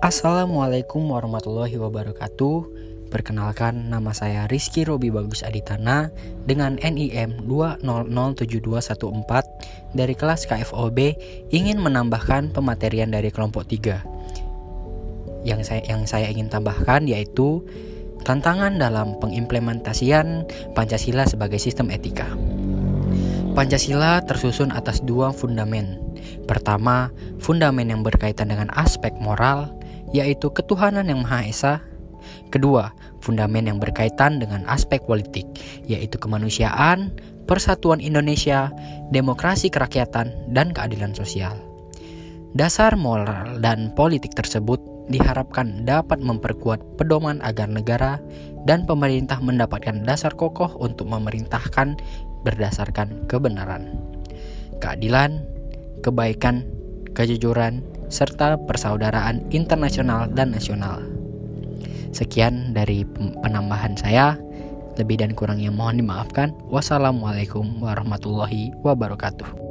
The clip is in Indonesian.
Assalamualaikum warahmatullahi wabarakatuh. Perkenalkan nama saya Rizky Robi Bagus Aditana dengan NIM 2007214 dari kelas KFOB ingin menambahkan pematerian dari kelompok 3. Yang saya yang saya ingin tambahkan yaitu tantangan dalam pengimplementasian Pancasila sebagai sistem etika. Pancasila tersusun atas dua fundamen. Pertama, fundamen yang berkaitan dengan aspek moral, yaitu ketuhanan yang Maha Esa. Kedua, fundamen yang berkaitan dengan aspek politik, yaitu kemanusiaan, persatuan Indonesia, demokrasi kerakyatan, dan keadilan sosial. Dasar moral dan politik tersebut diharapkan dapat memperkuat pedoman agar negara dan pemerintah mendapatkan dasar kokoh untuk memerintahkan berdasarkan kebenaran, keadilan, kebaikan, kejujuran, serta persaudaraan internasional dan nasional. Sekian dari penambahan saya. Lebih dan kurangnya mohon dimaafkan. Wassalamualaikum warahmatullahi wabarakatuh.